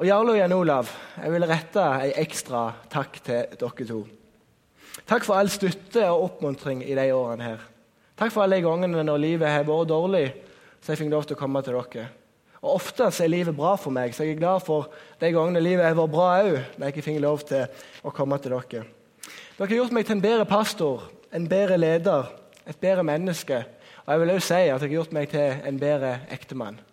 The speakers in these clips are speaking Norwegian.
Og Jarle og Jan Olav, jeg vil rette en ekstra takk til dere to. Takk for all støtte og oppmuntring i de årene her. Takk for alle de gangene når livet har vært dårlig, så jeg fikk lov til å komme til dere. Og Ofte er livet bra for meg, så jeg er glad for de gangene livet har vært bra òg, når jeg ikke fikk lov til å komme til dere. Dere har gjort meg til en bedre pastor, en bedre leder, et bedre menneske. Og jeg vil òg si at dere har gjort meg til en bedre ektemann.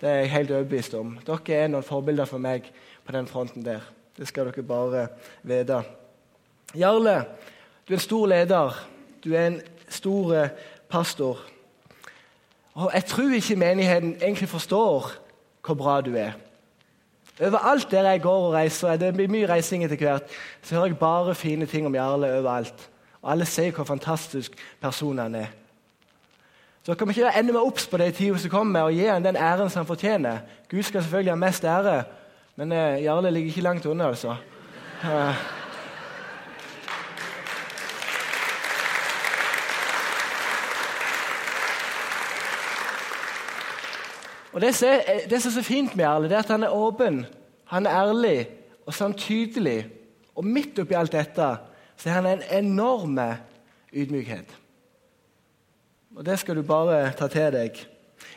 Det er jeg helt overbevist om. Dere er noen forbilder for meg på den fronten der. Det skal dere bare vite. Jarle, du er en stor leder. Du er en stor eh, pastor. Og Jeg tror ikke menigheten egentlig forstår hvor bra du er. Overalt der jeg går og reiser, det blir mye reising etter hvert, så hører jeg bare fine ting om Jarle overalt. Og alle sier hvor fantastisk person han er. Så kan vi ikke ende med obs på det i tida som kommer, og gi ham den æren som han fortjener. Gud skal selvfølgelig ha mest ære, men eh, Jarle ligger ikke langt unna, altså. Og Det som er så fint med Jarle, det er at han er åpen, han er ærlig og så er han tydelig. Og midt oppi alt dette så har han en enorm ydmykhet. Og det skal du bare ta til deg.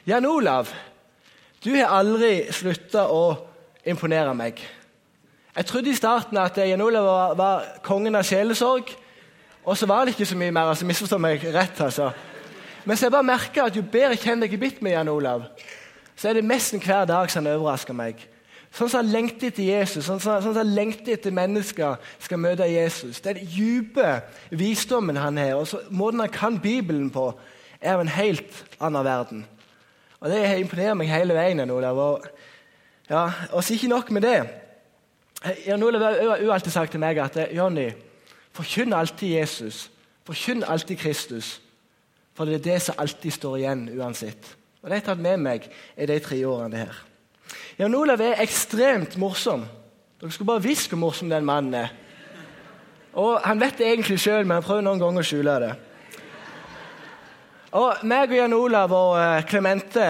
Jan Olav, du har aldri slutta å imponere meg. Jeg trodde i starten at Jan Olav var, var kongen av sjelesorg. Og så var det ikke så mye mer. altså Misforstå meg rett. altså. Men så jeg bare merker at jo bedre jeg kjenner deg i bitt med Jan Olav, så er det nesten hver dag som han overrasker meg. Sånn som han lengter etter Jesus, sånn som, sånn som han lengter etter mennesker skal møte Jesus. Den dype visdommen han har, og så, måten han kan Bibelen på, er av en helt annen verden. Og Det imponerer meg hele veien. Olav. Og, ja, så ikke nok med det. Jan Olav har alltid sagt til meg at Jonny, forkynn alltid Jesus. Forkynn alltid Kristus. For det er det som alltid står igjen uansett. Og Det har jeg tatt med meg i de tre årene her. Jan Olav er ekstremt morsom. Dere skulle bare visst hvor morsom den mannen er. Og Han vet det egentlig sjøl, men han prøver noen ganger å skjule det. Og meg og Jan Olav og eh, Clemente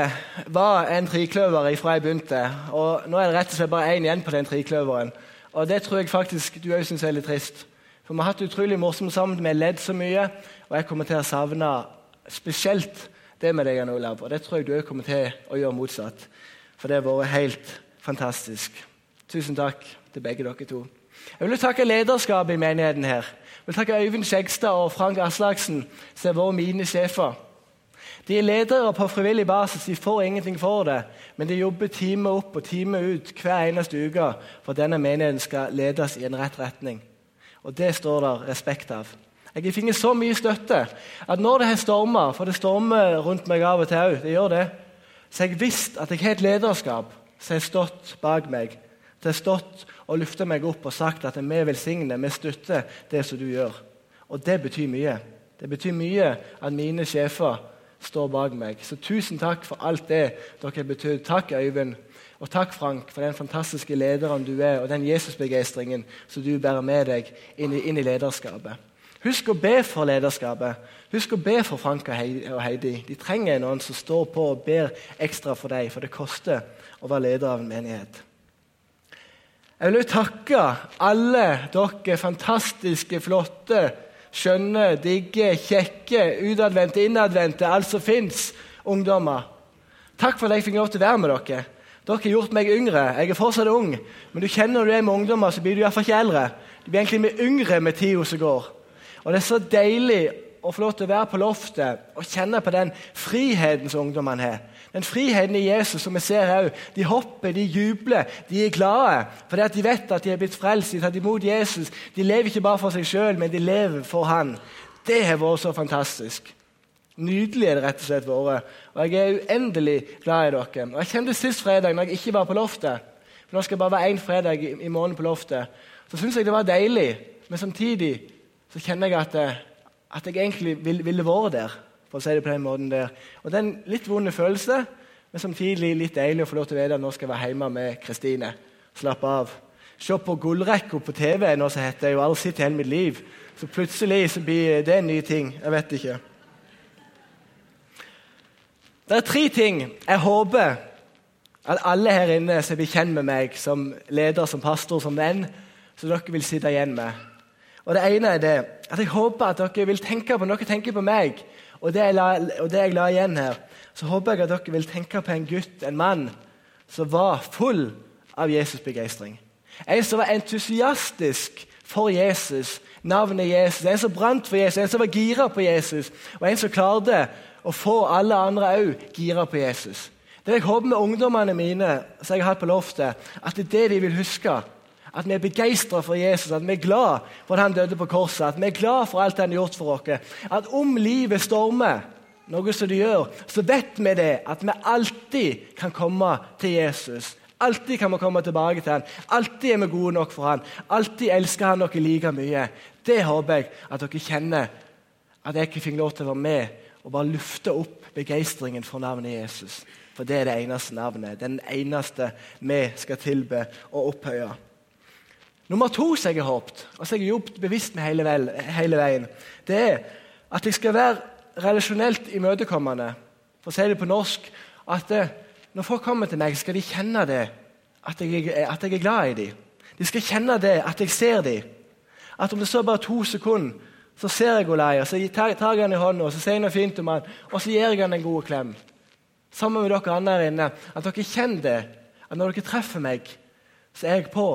var en trikløver fra jeg begynte. Og Nå er det rett og slett bare én igjen på den trikløveren. Og det tror jeg faktisk du òg syns er litt trist. For vi har hatt det utrolig morsomt sammen, vi har ledd så mye. Og jeg kommer til å savne spesielt det med deg, Jan Olav. Og det tror jeg du òg kommer til å gjøre motsatt. For det har vært helt fantastisk. Tusen takk til begge dere to. Jeg vil takke lederskapet i menigheten her. Jeg vil takke Øyvind Skjegstad og Frank Aslaksen, som har vært mine sjefer. De er ledere på frivillig basis, de får ingenting for det. Men de jobber time opp og time ut hver eneste uke for at denne menigheten skal ledes i en rett retning. Og Det står der respekt av. Jeg har fått så mye støtte at når det har storma, for det stormer rundt meg av og til òg, det gjør det, så har jeg visst at jeg har et lederskap som har stått bak meg. Som har stått og løfta meg opp og sagt at vi velsigner, vi støtter det som du gjør. Og det betyr mye. Det betyr mye at mine sjefer står bak meg. Så tusen takk for alt det dere har betydd. Takk, Øyvind. Og takk, Frank, for den fantastiske lederen du er, og den Jesusbegeistringen som du bærer med deg inn i, inn i, lederskapet. Husk å be for lederskapet. Husk å be for Frank og Heidi. De trenger noen som står på og ber ekstra for deg, for det koster å være leder av en menighet. Jeg vil takke alle dere fantastiske, flotte skjønne, digge, kjekke, utadvendte, innadvendte, alt som fins, ungdommer. Takk for at jeg fikk lov til å være med dere. Dere har gjort meg yngre. Jeg er fortsatt ung, men du kjenner når du er med ungdommer, så blir du iallfall ikke eldre. Du blir egentlig mye yngre med tida som går. Og det er så deilig å få lov til å være på loftet og kjenne på den friheten som ungdommene har. Den friheten i Jesus som vi ser her, De hopper, de jubler, de er glade. Fordi at de vet at de er blitt frelst, de har tatt imot Jesus. De lever ikke bare for seg sjøl, men de lever for Han. Det har vært så fantastisk. Nydelig er det rett og slett vært. Og jeg er uendelig glad i dere. Og Jeg kjente sist fredag, når jeg ikke var på loftet For Nå skal jeg bare være én fredag i, i måneden på loftet. Så syns jeg det var deilig, men samtidig så kjenner jeg at, eh, at jeg egentlig ville, ville vært der for å si det på den måten der. Og Det er en litt vond følelse, men samtidig litt deilig å få lov til å vite at nå skal jeg være hjemme med Kristine. Slappe av. Se på gullrekka på TV, nå som heter jeg jo aldri sett i hele mitt liv. Så plutselig så blir det en ny ting. Jeg vet ikke. Det er tre ting jeg håper at alle her inne som blir kjent med meg som leder, som pastor, som venn, som dere vil sitte igjen med. Og Det ene er det at jeg håper at dere vil tenke på når tenker på meg, og det jeg la, og det jeg la igjen her, så håper jeg at dere vil tenke på en gutt, en mann, som var full av Jesus-begeistring. En som var entusiastisk for Jesus, navnet Jesus. En som brant for Jesus, en som var gira på Jesus, og en som klarte å få alle andre òg gira på Jesus. Det jeg håper med ungdommene mine som jeg har hatt på loftet, at det er det de vil huske. At vi er begeistra for Jesus, at vi er glad for at han døde på korset. At vi er glad for alt han har gjort for oss. At om livet stormer, noe som det gjør, så vet vi det, at vi alltid kan komme til Jesus. Alltid kan vi komme tilbake til han. Alltid er vi gode nok for han. Alltid elsker han dere like mye. Det håper jeg at dere kjenner. At jeg ikke fikk lov til å være med og bare lufte opp begeistringen for navnet Jesus. For det er det eneste navnet. Den eneste vi skal tilbe og opphøye. Nummer to som jeg har håpet, og som jeg har jobbet bevisst med hele, vel, hele veien, det er at jeg skal være relasjonelt imøtekommende. For å si det på norsk at når folk kommer til meg, skal de kjenne det, at jeg, at jeg er glad i dem. De skal kjenne det, at jeg ser dem. At om det så bare to sekunder, så ser jeg Olai, og så tar jeg henne i hånda og så sier jeg noe fint om han, og så gir jeg henne en god klem. Sammen med dere andre her inne. At dere kjenner det. At når dere treffer meg, så er jeg på.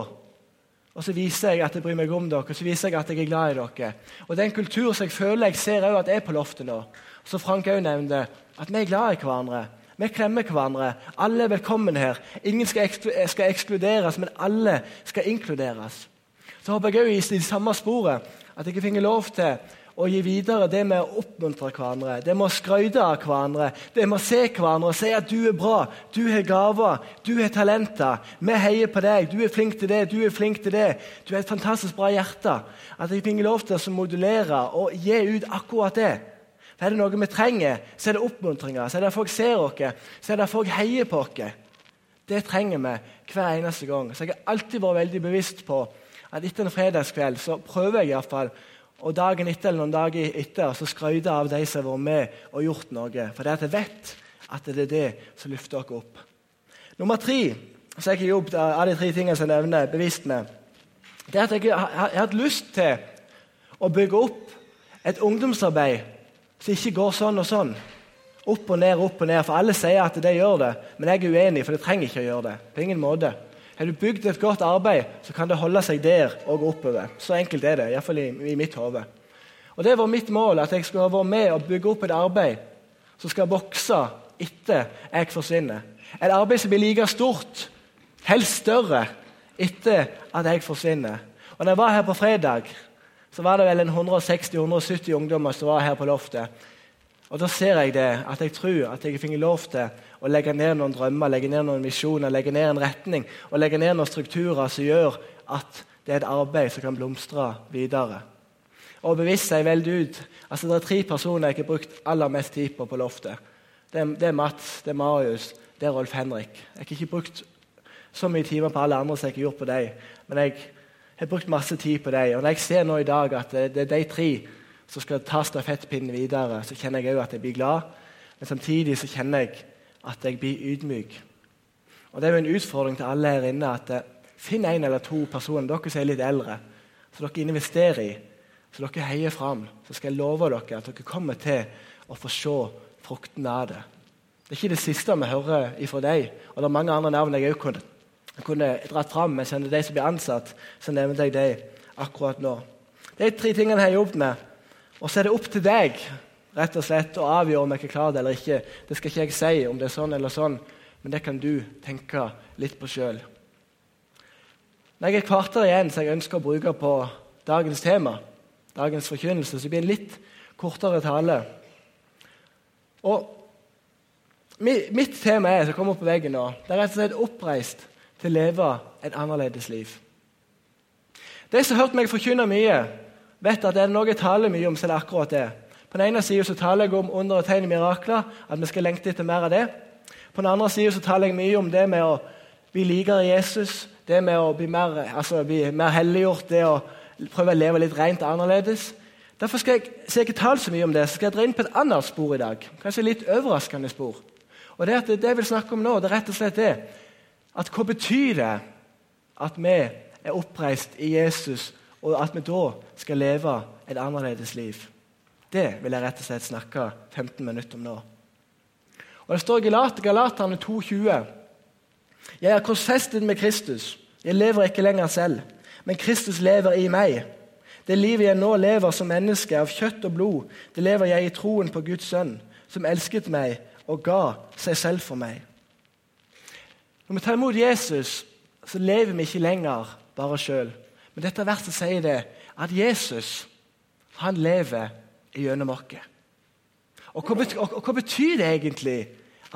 Og så viser jeg at jeg bryr meg om dere, og så viser jeg at jeg er glad i dere. Og Det er en kultur som jeg føler jeg ser også at er på loftet nå. Så Frank også nevnte at vi er glad i hverandre. Vi klemmer hverandre. Alle er velkommen her. Ingen skal, skal ekskluderes, men alle skal inkluderes. Så håper jeg også i det samme sporet at jeg finner lov til å gi videre det med å oppmuntre hverandre, det med å skryte av hverandre, det med å se hverandre og si at du er bra, du har gaver, du har talenter. Vi heier på deg, du er flink til det, du er flink til det. Du har et fantastisk bra hjerte. At jeg fikk lov til å modulere og gi ut akkurat det. For Er det noe vi trenger, så er det oppmuntringer. Så er det folk ser oss, så er det folk heier på oss. Det trenger vi hver eneste gang. Så jeg har alltid vært veldig bevisst på at etter en fredagskveld så prøver jeg i hvert fall og dagen etter eller noen dager etter så skryte av de som har vært med og gjort noe. For det at jeg vet at det er det som løfter dere opp. Nummer tre så jeg har jobbet av de tre tingene som jeg nevner, bevisst med, det er at jeg har hatt lyst til å bygge opp et ungdomsarbeid som ikke går sånn og sånn. Opp og ned, opp og ned. For alle sier at det gjør det, men jeg er uenig, for det trenger ikke å gjøre det. På ingen måte. Har du bygd et godt arbeid, så kan det holde seg der og oppover. Så enkelt er det, iallfall i, i mitt hode. Og Det var mitt mål, at jeg skulle være med og bygge opp et arbeid som skal vokse etter jeg forsvinner. Et arbeid som blir like stort, helst større, etter at jeg forsvinner. Og når jeg var her på fredag, så var det vel en 160-170 ungdommer som var her på loftet. Og Da ser jeg det, at jeg tror at jeg fikk lov til å legge ned noen drømmer, legge ned noen visjoner, legge ned en retning og legge ned noen strukturer som gjør at det er et arbeid som kan blomstre videre. Og bevisst seg veldig ut. Altså, Det er tre personer jeg har brukt aller mest tid på på loftet. Det er, det er Mats, det er Marius, det er Rolf Henrik. Jeg har ikke brukt så mye timer på alle andre som jeg har gjort på dem, men jeg har brukt masse tid på dem. Og når jeg ser nå i dag at det, det er de tre som skal ta stafettpinnen videre, så kjenner jeg òg at jeg blir glad. Men samtidig så kjenner jeg at jeg blir ydmyk. Og Det er jo en utfordring til alle her inne at eh, finn en eller to personer, dere som er litt eldre, som dere investerer i, som dere heier fram. Så skal jeg love dere at dere kommer til å få se fruktene av det. Det er ikke det siste vi hører ifra deg. Og det er mange andre navn jeg òg kunne, kunne dratt fram. Men kjenner de som blir ansatt, så nevnte jeg dem akkurat nå. De tre tingene jeg har jobbet med. Og så er det opp til deg rett og slett å avgjøre om jeg er klar eller ikke. Det skal ikke jeg si om det er sånn eller sånn, men det kan du tenke litt på sjøl. Når jeg er kvarter igjen som jeg ønsker å bruke på dagens tema, dagens forkynnelse, så blir det litt kortere tale. Og Mitt tema er, som kommer opp på veggen nå, det er rett og slett oppreist til å leve et annerledes liv. De som har hørt meg forkynne mye, vet at det er noe jeg taler mye om, så er akkurat det. På den ene sida taler jeg om under og tegn i mirakler, at vi skal lengte etter mer av det. På den andre sida taler jeg mye om det med å bli likere Jesus, det med å bli mer, altså, bli mer helliggjort, det å prøve å leve litt rent annerledes. Derfor skal jeg, så jeg ikke tale så mye om det, så skal jeg dra inn på et annet spor i dag. Kanskje litt overraskende spor. Og Det at det jeg vil snakke om nå, det er rett og slett det at hva betyr det at vi er oppreist i Jesus, og at vi da skal leve et annerledes liv? Det vil jeg rett og slett snakke 15 minutter om nå. Og Det står i Galaterne 2,20.: Jeg er korsfestet med Kristus. Jeg lever ikke lenger selv, men Kristus lever i meg. Det livet jeg nå lever som menneske av kjøtt og blod, det lever jeg i troen på Guds sønn, som elsket meg og ga seg selv for meg. Når vi tar imot Jesus, så lever vi ikke lenger bare sjøl. Men dette verset sier det at Jesus han lever gjennom oss. Og og, hva betyr det egentlig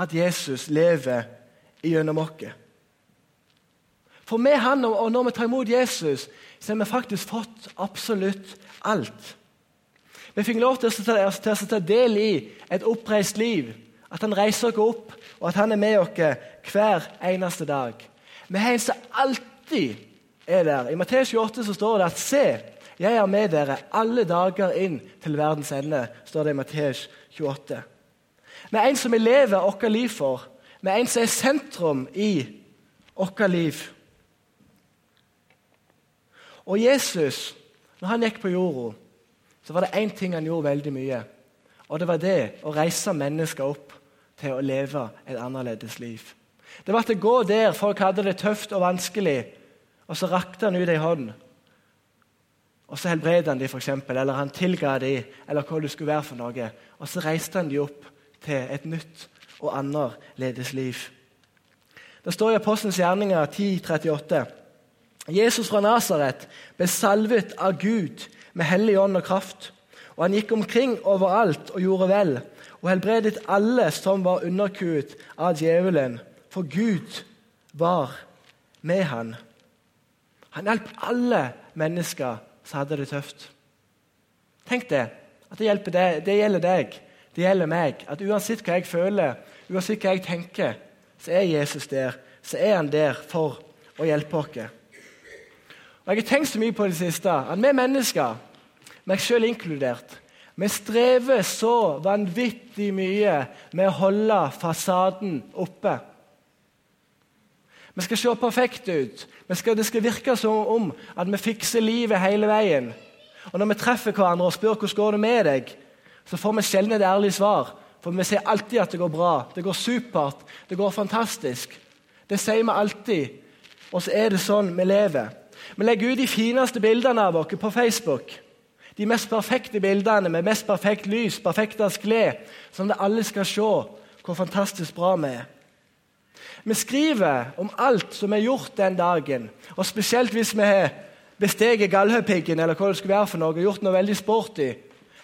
at Jesus lever gjennom oss? For med han, og når vi tar imot Jesus, så har vi faktisk fått absolutt alt. Vi fikk lov til å, ta, del i et oppreist liv. At han reiser oss opp, og at han er med oss hver eneste dag. Vi har alltid er der. I Matteus 28 så står det at se, jeg er med dere alle dager inn til verdens ende, står det i Matteus 28. Med en som vi lever vårt liv for, med en som er sentrum i vårt liv. Og Jesus, når han gikk på jorda, så var det én ting han gjorde veldig mye. Og det var det å reise mennesker opp til å leve et annerledes liv. Det var til å gå der folk hadde det tøft og vanskelig, og så rakte han ut ei hånd og så helbredet han dem, eksempel, eller han tilga dem, eller hva det skulle være for noe. Og så reiste han dem opp til et nytt og annerledes liv. Det står i Apostelens gjerninger 10.38. Jesus fra Nasaret ble salvet av Gud med hellig ånd og kraft. Og han gikk omkring overalt og gjorde vel, og helbredet alle som var underkuet av djevelen, for Gud var med han. Han hjalp alle mennesker som hadde det tøft. Tenk det. At det, deg, det gjelder deg, det gjelder meg. At uansett hva jeg føler, uansett hva jeg tenker, så er Jesus der. Så er han der for å hjelpe oss. Og Jeg har tenkt så mye på det siste at vi mennesker, meg sjøl inkludert, vi strever så vanvittig mye med å holde fasaden oppe. Vi skal se perfekte ut. Skal, det skal virke som om at vi fikser livet hele veien. Og Når vi treffer hverandre og spør hvordan går det med deg, så får vi sjelden et ærlig svar. For vi sier alltid at det går bra, det går supert, det går fantastisk. Det sier vi alltid. Og så er det sånn vi lever. Vi legger ut de fineste bildene av oss på Facebook. De mest perfekte bildene med mest perfekt lys, perfektest glede, sånn at alle skal se hvor fantastisk bra vi er. Vi skriver om alt som er gjort den dagen, og spesielt hvis vi har besteget Galdhøpiggen eller hva det skulle være for noe, gjort noe veldig sporty,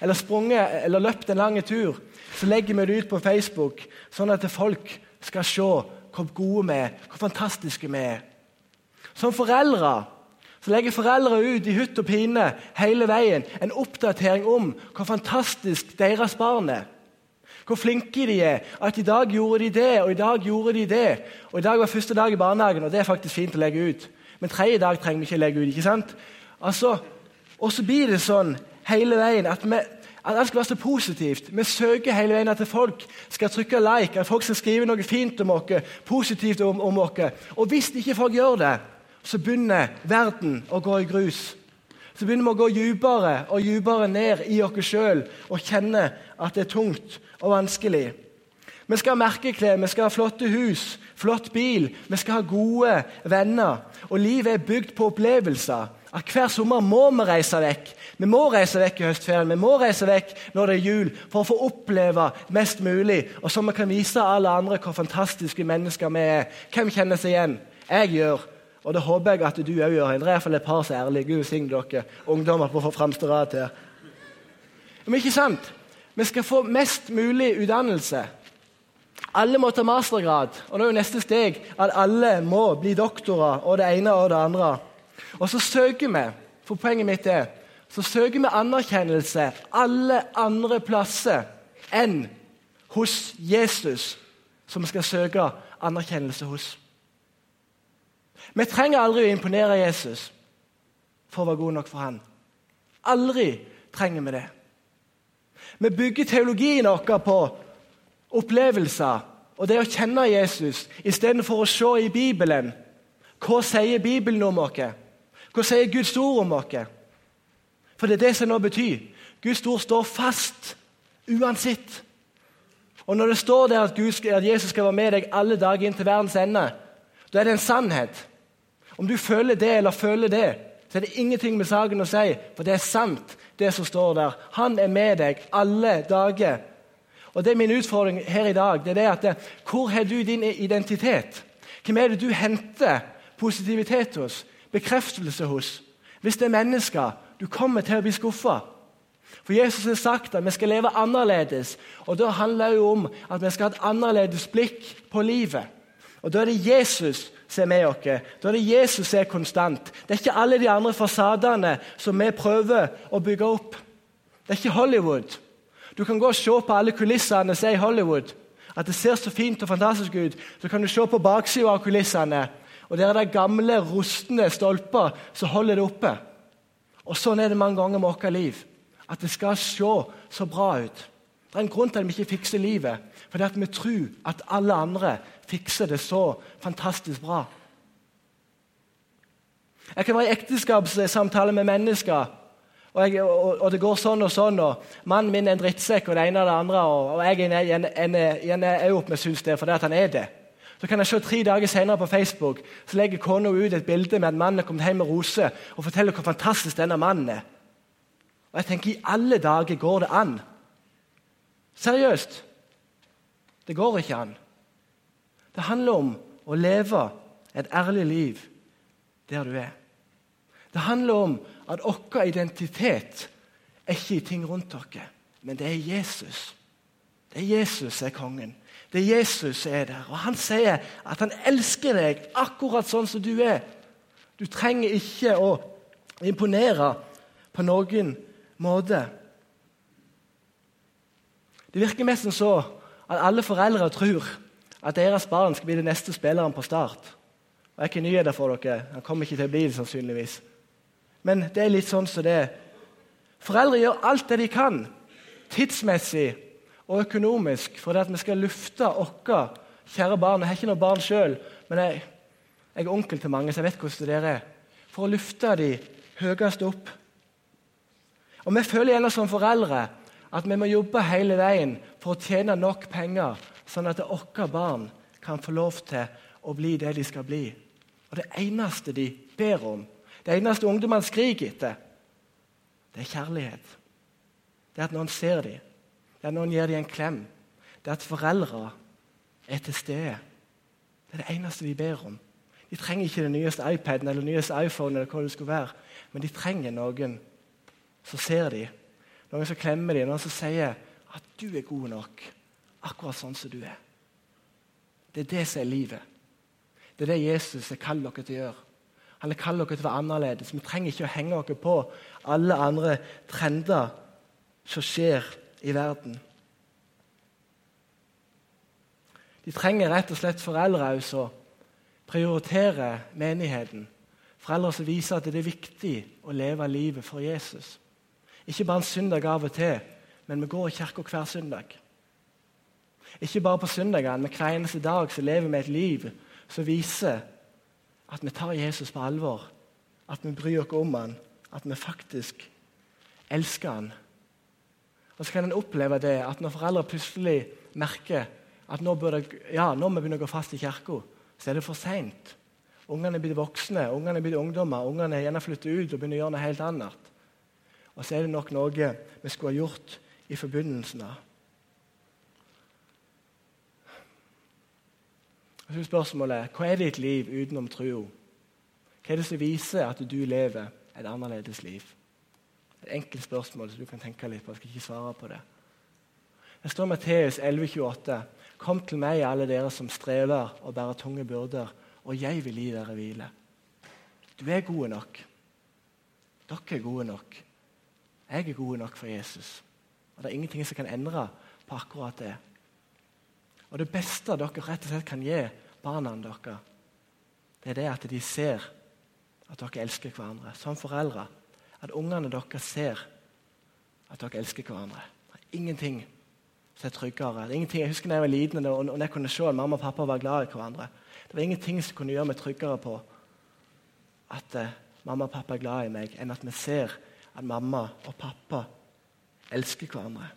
eller sprunget eller løpt en lang tur, så legger vi det ut på Facebook, sånn at folk skal se hvor gode vi er, hvor fantastiske vi er. Som foreldre så legger foreldre ut i hytt og pine hele veien en oppdatering om hvor fantastisk deres barn er. Hvor flinke de er. At i dag gjorde de det, og i dag gjorde de det. Og i dag var første dag i barnehagen, og det er faktisk fint å legge ut. Men tredje dag trenger vi ikke legge ut. ikke sant? Altså, Og så blir det sånn hele veien at, vi, at alt skal være så positivt. Vi søker hele veien at folk skal trykke like, at folk skal skrive noe fint om oss, positivt om, om oss. Og hvis ikke folk gjør det, så begynner verden å gå i grus. Så begynner vi å gå dypere og dypere ned i oss sjøl og kjenne at det er tungt og vanskelig. Vi skal ha merkeklær, vi skal ha flotte hus, flott bil, vi skal ha gode venner. Og livet er bygd på opplevelser. At Hver sommer må vi reise vekk. Vi må reise vekk i høstferien, vi må reise vekk når det er jul, for å få oppleve mest mulig, og så vi kan vise alle andre hvor fantastiske mennesker vi er. Hvem kjenner seg igjen? Jeg gjør. Og det håper jeg at du òg gjør. Det er iallfall et par er ærlige. Gud signe dere ungdommer på fremste rad her. Men ikke sant? Vi skal få mest mulig utdannelse. Alle må ta mastergrad. Og nå er jo neste steg at alle må bli doktorer og det ene og det andre. Og så søker vi, for poenget mitt er, så søker vi anerkjennelse alle andre plasser enn hos Jesus, som vi skal søke anerkjennelse hos. Vi trenger aldri å imponere Jesus for å være god nok for han. Aldri trenger vi det. Vi bygger teologien vår på opplevelser og det å kjenne Jesus istedenfor å se i Bibelen. Hva sier Bibelen om oss? Hva sier Guds ord om oss? For det er det som nå betyr. Guds ord står fast uansett. Og Når det står der at, Gud, at Jesus skal være med deg alle dager inn til verdens ende, da er det en sannhet. Om du føler det eller føler det, så er det ingenting med saken å si, for det er sant, det som står der. Han er med deg alle dager. Og det er Min utfordring her i dag det er det at det, hvor har du din identitet? Hvem er det du henter positivitet hos, bekreftelse hos? Hvis det er mennesker, du kommer til å bli skuffa. For Jesus har sagt at vi skal leve annerledes. og Da handler det jo om at vi skal ha et annerledes blikk på livet. Og Da er det Jesus som er med oss. Da er det Jesus som er konstant. Det er ikke alle de andre fasadene som vi prøver å bygge opp. Det er ikke Hollywood. Du kan gå og se på alle kulissene som er i Hollywood. At det ser så fint og fantastisk ut. Så kan du se på baksida av kulissene. Og Der er det gamle, rustne stolper som holder det oppe. Og Sånn er det mange ganger med vårt liv. At det skal se så bra ut. Det er en grunn til at vi ikke fikser livet. Fordi at vi tror at alle andre fikser det så fantastisk bra. Jeg kan være i ekteskapssamtale med mennesker, og, jeg, og, og, det går sånn og sånn. og Mannen min er en drittsekk, og det ene og det andre. Og, og jeg ender opp med syns det fordi at han er det. Så kan jeg se Tre dager senere på Facebook så legger kona ut et bilde med at mannen er kommet hjem med roser og forteller hvor fantastisk denne mannen er. Og jeg tenker, I alle dager går det an? Seriøst. Det går ikke an. Det handler om å leve et ærlig liv der du er. Det handler om at vår identitet er ikke i ting rundt dere, men det er Jesus. Det er Jesus som er kongen. Det er Jesus som er der. Og Han sier at han elsker deg akkurat sånn som du er. Du trenger ikke å imponere på noen måte. Det virker mest som så at alle foreldre tror at deres barn skal bli den neste spilleren på Start. Og Jeg har ikke nyheter for dere. Han kommer ikke til å bli det, sannsynligvis. Men det er litt sånn som det er. Foreldre gjør alt det de kan, tidsmessig og økonomisk, for at vi skal lufte våre kjære barn. Jeg har ikke noe barn sjøl, men jeg, jeg, er onkel til mange, så jeg vet hvordan det er. For å lufte de høyest opp. Og Vi føler gjerne som foreldre at vi må jobbe hele veien for å tjene nok penger, sånn at våre barn kan få lov til å bli det de skal bli. Og Det eneste de ber om, det eneste ungdommene skriker etter, det er kjærlighet. Det er at noen ser dem, det er at noen gir dem en klem. Det er at foreldre er til stede. Det er det eneste de ber om. De trenger ikke den nyeste iPaden eller den nyeste iPhone, eller hva det skulle være, men de trenger noen som ser de. Noen som klemmer dem, noen som sier at du er god nok akkurat sånn som du er. Det er det som er livet. Det er det Jesus har kalt dere til å gjøre. Han har kalt dere til å være annerledes. Vi trenger ikke å henge dere på alle andre trender som skjer i verden. De trenger rett og slett foreldre som prioriterer menigheten. Foreldre som viser at det er viktig å leve livet for Jesus. Ikke bare en søndag av og til, men vi går i kirka hver søndag. Ikke bare på søndagene, men hver eneste dag så lever vi et liv som viser at vi tar Jesus på alvor, at vi bryr oss om han, at vi faktisk elsker han. Og Så kan en oppleve det at når foreldre plutselig merker at nå, burde, ja, når vi begynner å gå fast i kirka, så er det for seint. Ungene er blitt voksne, ungene er blitt ungdommer, ungene er gjerne flyttet ut og begynner å gjøre noe helt annet. Og så er det nok noe vi skulle ha gjort i forbindelsen av. Og så er spørsmålet hva er ditt liv utenom troa? Hva er det som viser at du lever et annerledes liv? Et enkelt spørsmål så du kan tenke litt på. Jeg skal ikke svare på det. Det står Matteus 11,28.: Kom til meg, alle dere som strever og bærer tunge byrder, og jeg vil gi dere hvile. Du er gode nok. Dere er gode nok. Jeg er god nok for Jesus. Og Det er ingenting som kan endre på akkurat det. Og Det beste dere rett og slett kan gi barna deres, det er det at de ser at dere elsker hverandre som foreldre. At ungene deres ser at dere elsker hverandre. Det er ingenting som er tryggere. Er ingenting, jeg husker da jeg var liten og, og jeg kunne se at mamma og pappa var glad i hverandre. Det var ingenting som kunne gjøre meg tryggere på at eh, mamma og pappa er glad i meg, enn at vi ser at mamma og pappa elsker hverandre.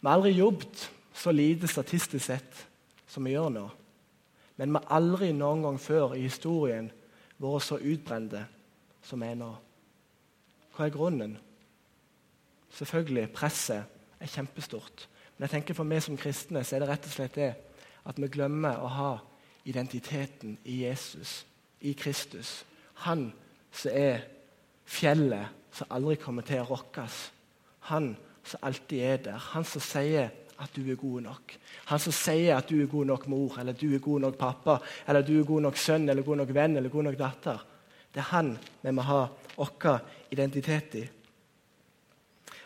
Vi har aldri jobbet så lite statistisk sett som vi gjør nå. Men vi har aldri noen gang før i historien vært så utbrente som vi er nå. Hva er grunnen? Selvfølgelig, presset er kjempestort. Men jeg tenker for meg som kristne så er det rett og slett det at vi glemmer å ha identiteten i Jesus, i Kristus. Han som er fjellet som aldri kommer til å rokkes. Han som alltid er der. Han som sier at du er god nok. Han som sier at du er god nok mor, eller du er god nok pappa, eller du er god nok sønn, eller god nok venn eller god nok datter. Det er han vi må ha vår identitet i.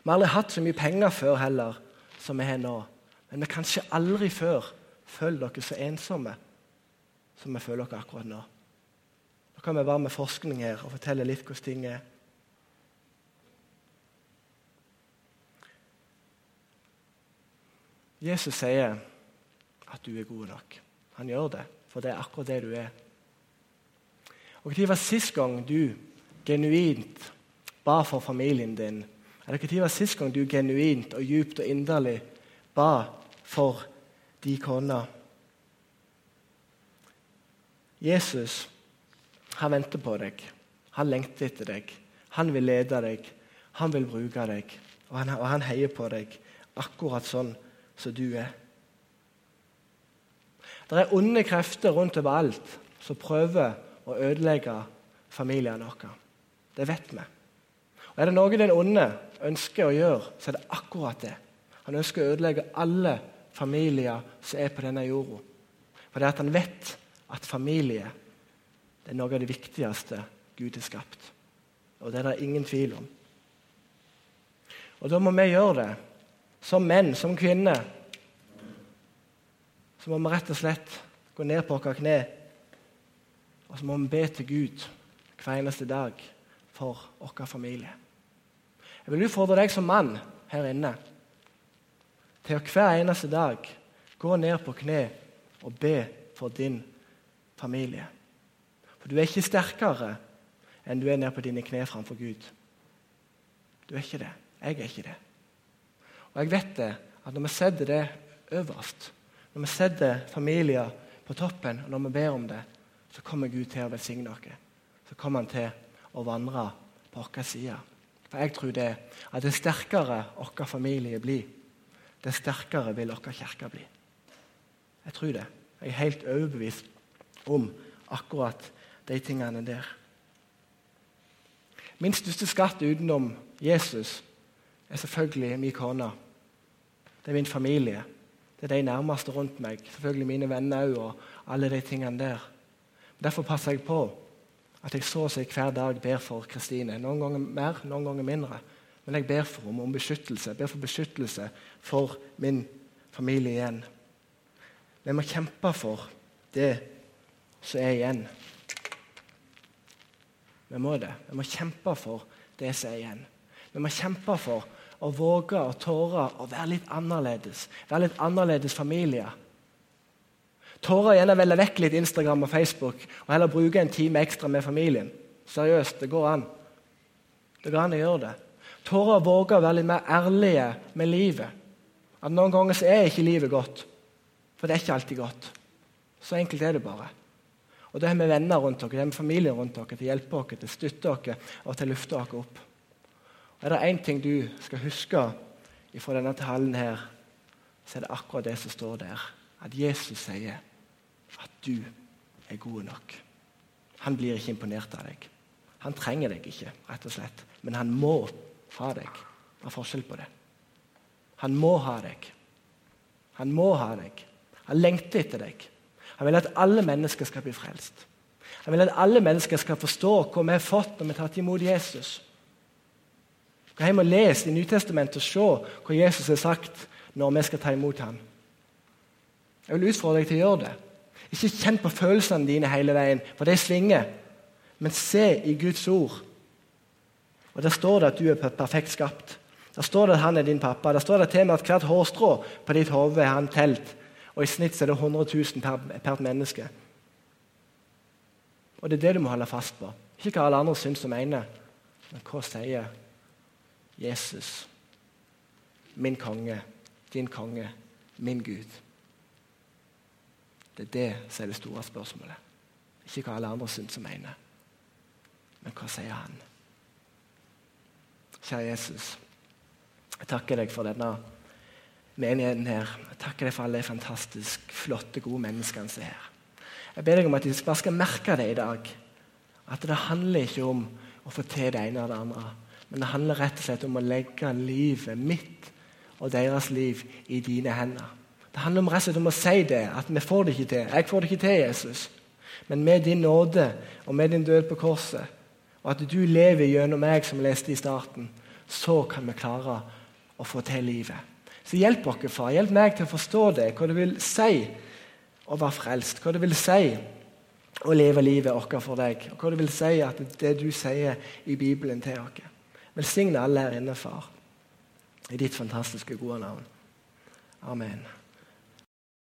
Vi har aldri hatt så mye penger før heller som vi har nå. Men vi har kanskje aldri før følt dere så ensomme som vi føler dere akkurat nå. Nå kan vi være med forskning her og fortelle litt hvordan ting er. Jesus sier at du er god nok. Han gjør det, for det er akkurat det du er. Og Når var sist gang du genuint ba for familien din? Eller når var sist gang du genuint og djupt og inderlig ba for de kona? Jesus han venter på deg. Han lengter etter deg. Han vil lede deg. Han vil bruke deg. Og han, og han heier på deg akkurat sånn som du er. Det er onde krefter rundt overalt som prøver å ødelegge familiene våre. Det vet vi. Og Er det noe den onde ønsker å gjøre, så er det akkurat det. Han ønsker å ødelegge alle familier som er på denne jorda. For det er at han vet at familie er noe av det viktigste Gud har skapt. Og det er det ingen tvil om. Og da må vi gjøre det som menn, som kvinner, så må vi rett og slett gå ned på våre kne og så må vi be til Gud hver eneste dag for vår familie. Jeg vil utfordre deg som mann her inne til å hver eneste dag gå ned på kne og be for din familie. For du er ikke sterkere enn du er ned på dine kne framfor Gud. Du er ikke det. Jeg er ikke det. Og jeg vet det, at når vi setter det øverst, når vi setter familier på toppen, og når vi ber om det, så kommer Gud til å velsigne oss. Så kommer han til å vandre på vår side. For jeg tror det at det sterkere vår familie blir, det sterkere vil vår kirke bli. Jeg tror det. Jeg er helt overbevist om akkurat de tingene der. Min største skatt utenom Jesus er selvfølgelig min kone. Det er min familie. Det er de nærmeste rundt meg. Selvfølgelig mine venner òg, og alle de tingene der. Derfor passer jeg på at jeg så å si hver dag ber for Kristine. Noen ganger mer, noen ganger mindre. Men jeg ber for henne om beskyttelse. Jeg ber for beskyttelse for min familie igjen. Vi må kjempe for det som er igjen. Vi må det. Vi må kjempe for det som er igjen. Vi må kjempe for å våge og tåre å være litt annerledes. Være litt annerledes familie. Tåre gjerne velge vekk litt Instagram og Facebook og heller bruke en time ekstra med familien. Seriøst, det går an. Det går an å gjøre det. Tåre å våge å være litt mer ærlige med livet. At Noen ganger så er ikke livet godt. For det er ikke alltid godt. Så enkelt er det bare. Og Da har vi venner rundt dere, det har vi familie rundt dere til å hjelpe dere, til å støtte dere og til å løfte dere opp. Er det én ting du skal huske fra denne talen, her, så er det akkurat det som står der. At Jesus sier at du er god nok. Han blir ikke imponert av deg. Han trenger deg ikke, rett og slett. Men han må ha deg. Det er forskjell på det. Han må ha deg. Han må ha deg. Han lengter etter deg. Han vil at alle mennesker skal bli frelst. Han vil at alle mennesker skal forstå hva vi har fått når vi har tatt imot Jesus. Gå hjem og Les i Nytestamentet og se hva Jesus har sagt når vi skal ta imot ham. Jeg vil utfordre deg til å gjøre det. Ikke kjenn på følelsene dine hele veien, for det svinger. Men se i Guds ord. Og Der står det at du er perfekt skapt. Der står det at han er din pappa. Der står det til med at hvert hårstrå på ditt hode er han telt. Og i snitt er det 100 000 per, per menneske. Og det er det du må holde fast på. Ikke hva alle andre syns og mener, men hva sier Jesus? Min konge, din konge, min Gud. Det er det som er det store spørsmålet. Ikke hva alle andre syns og mener, men hva sier han? Kjære Jesus, jeg takker deg for denne menigheten her. Jeg takker deg for alle de fantastisk flotte, gode menneskene som er her. Jeg ber deg om at de bare skal merke det i dag. At det handler ikke om å få til det ene eller det andre. Men det handler rett og slett om å legge livet mitt og deres liv i dine hender. Det handler om rett og slett om å si det, at vi får det ikke til. Jeg får det ikke til, Jesus. Men med din nåde og med din død på korset, og at du lever gjennom meg, som leste i starten, så kan vi klare å få til livet. Så hjelp oss, far. Hjelp meg til å forstå det, hva det vil si å være frelst. Hva det vil si å leve livet vårt for deg. Og hva det vil si at det du sier i Bibelen til oss. Velsigne alle her inne, far. I ditt fantastiske, gode navn. Amen.